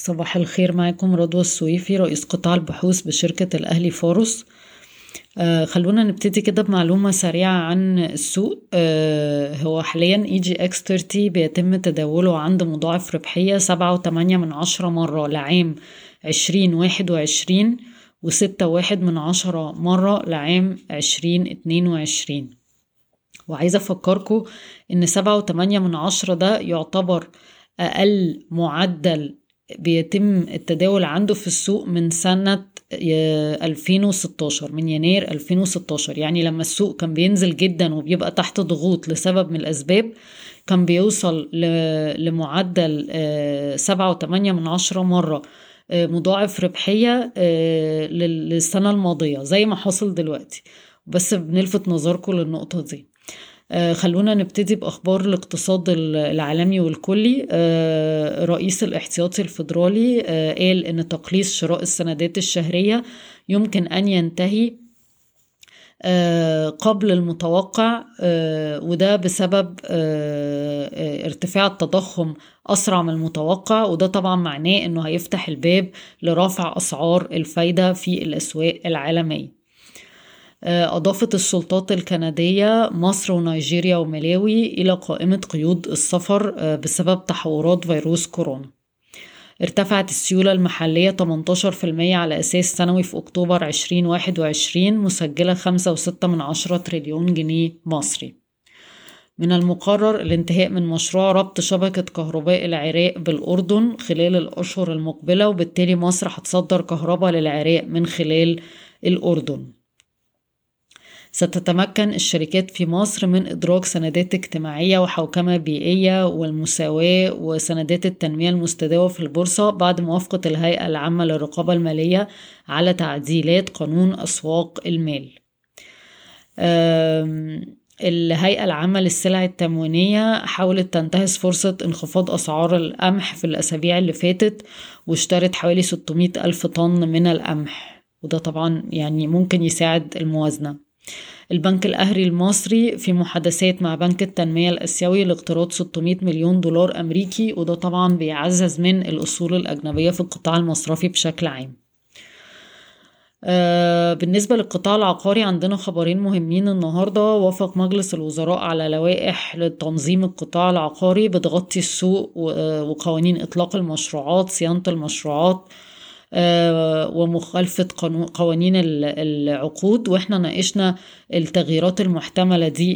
صباح الخير معكم رضوى السويفي رئيس قطاع البحوث بشركة الأهلي فاروس. آه خلونا نبتدي كده بمعلومة سريعة عن السوق. آه هو حاليا EGX 30 بيتم تداوله عند مضاعف ربحية سبعة وتمانية من عشرة مرة لعام عشرين واحد وعشرين وستة واحد من عشرة مرة لعام عشرين اتنين وعشرين. وعايزة أفكركم إن سبعة وتمانية من عشرة ده يعتبر أقل معدل بيتم التداول عنده في السوق من سنة 2016 من يناير 2016 يعني لما السوق كان بينزل جدا وبيبقى تحت ضغوط لسبب من الأسباب كان بيوصل لمعدل سبعة وتمانية من عشرة مرة مضاعف ربحية للسنة الماضية زي ما حصل دلوقتي. بس بنلفت نظركم للنقطة دي. خلونا نبتدي بأخبار الاقتصاد العالمي والكلي. رئيس الاحتياطي الفيدرالي قال إن تقليص شراء السندات الشهرية يمكن أن ينتهي قبل المتوقع وده بسبب ارتفاع التضخم أسرع من المتوقع وده طبعا معناه إنه هيفتح الباب لرفع أسعار الفايدة في الأسواق العالمية. أضافت السلطات الكندية مصر ونيجيريا وملاوي إلى قائمة قيود السفر بسبب تحورات فيروس كورونا. ارتفعت السيولة المحلية 18% على أساس سنوي في أكتوبر 2021 مسجلة 5.6 من عشرة تريليون جنيه مصري. من المقرر الانتهاء من مشروع ربط شبكة كهرباء العراق بالأردن خلال الأشهر المقبلة وبالتالي مصر هتصدر كهرباء للعراق من خلال الأردن. ستتمكن الشركات في مصر من إدراج سندات اجتماعية وحوكمة بيئية والمساواة وسندات التنمية المستدامة في البورصة بعد موافقة الهيئة العامة للرقابة المالية على تعديلات قانون أسواق المال. الهيئة العامة للسلع التموينية حاولت تنتهز فرصة انخفاض أسعار القمح في الأسابيع اللي فاتت واشترت حوالي 600 ألف طن من القمح وده طبعا يعني ممكن يساعد الموازنة البنك الأهلي المصري في محادثات مع بنك التنمية الأسيوي لاقتراض 600 مليون دولار أمريكي وده طبعا بيعزز من الأصول الأجنبية في القطاع المصرفي بشكل عام. آه بالنسبة للقطاع العقاري عندنا خبرين مهمين النهاردة. وافق مجلس الوزراء على لوائح لتنظيم القطاع العقاري بتغطي السوق وقوانين إطلاق المشروعات صيانة المشروعات ومخالفة قوانين العقود وإحنا ناقشنا التغييرات المحتملة دي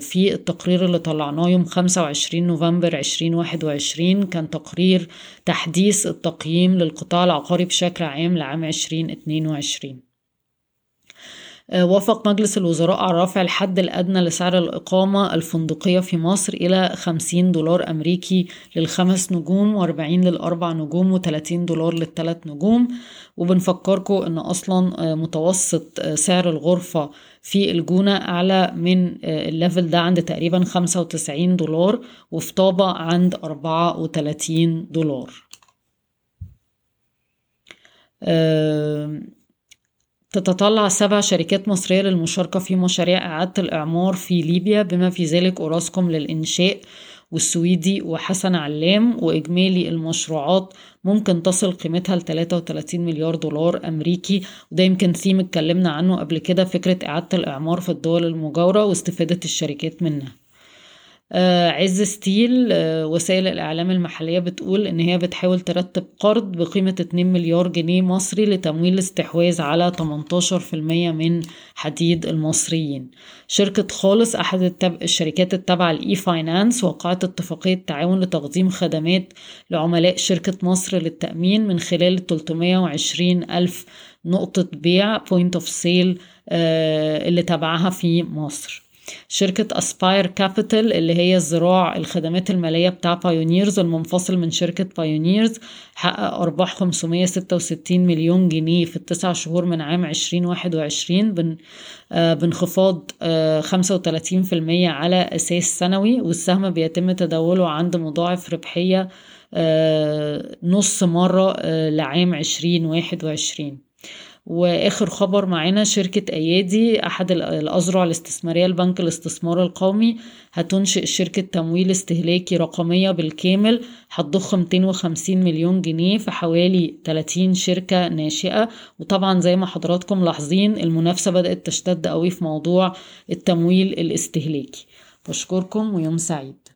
في التقرير اللي طلعناه يوم 25 نوفمبر 2021 كان تقرير تحديث التقييم للقطاع العقاري بشكل عام لعام 2022 وافق مجلس الوزراء على رفع الحد الأدنى لسعر الإقامة الفندقية في مصر إلى 50 دولار أمريكي للخمس نجوم و40 للأربع نجوم و30 دولار للثلاث نجوم. وبنفكركم إن أصلا متوسط سعر الغرفة في الجونة أعلى من ال level ده عند تقريبا 95 دولار وفي طابة عند 34 دولار. تتطلع سبع شركات مصرية للمشاركة في مشاريع إعادة الإعمار في ليبيا بما في ذلك أوراسكوم للإنشاء والسويدي وحسن علام وإجمالي المشروعات ممكن تصل قيمتها ل 33 مليار دولار أمريكي. وده يمكن ثيم اتكلمنا عنه قبل كده فكرة إعادة الإعمار في الدول المجاورة واستفادة الشركات منها. عز ستيل آه وسائل الإعلام المحلية بتقول إن هي بتحاول ترتب قرض بقيمة 2 مليار جنيه مصري لتمويل الاستحواذ على 18% من حديد المصريين. شركة خالص أحد التب... الشركات التابعة ل e-finance وقعت اتفاقية تعاون لتقديم خدمات لعملاء شركة مصر للتأمين من خلال 320 ألف نقطة بيع point of sale اللي تبعها في مصر. شركة Aspire Capital اللي هي الذراع الخدمات المالية بتاع بايونيرز المنفصل من شركة بايونيرز حقق أرباح 566 مليون جنيه في التسع شهور من عام 2021 بن آه بانخفاض آه 35% على أساس سنوي والسهم بيتم تداوله عند مضاعف ربحية آه نص مرة لعام 2021 وآخر خبر معانا شركة أيادي أحد الاذرع الاستثمارية لبنك الاستثمار القومي هتنشئ شركة تمويل استهلاكي رقمية بالكامل هتضخ 250 مليون جنيه في حوالي 30 شركة ناشئة. وطبعا زي ما حضراتكم لاحظين المنافسة بدأت تشتد قوي في موضوع التمويل الاستهلاكي. بشكركم ويوم سعيد.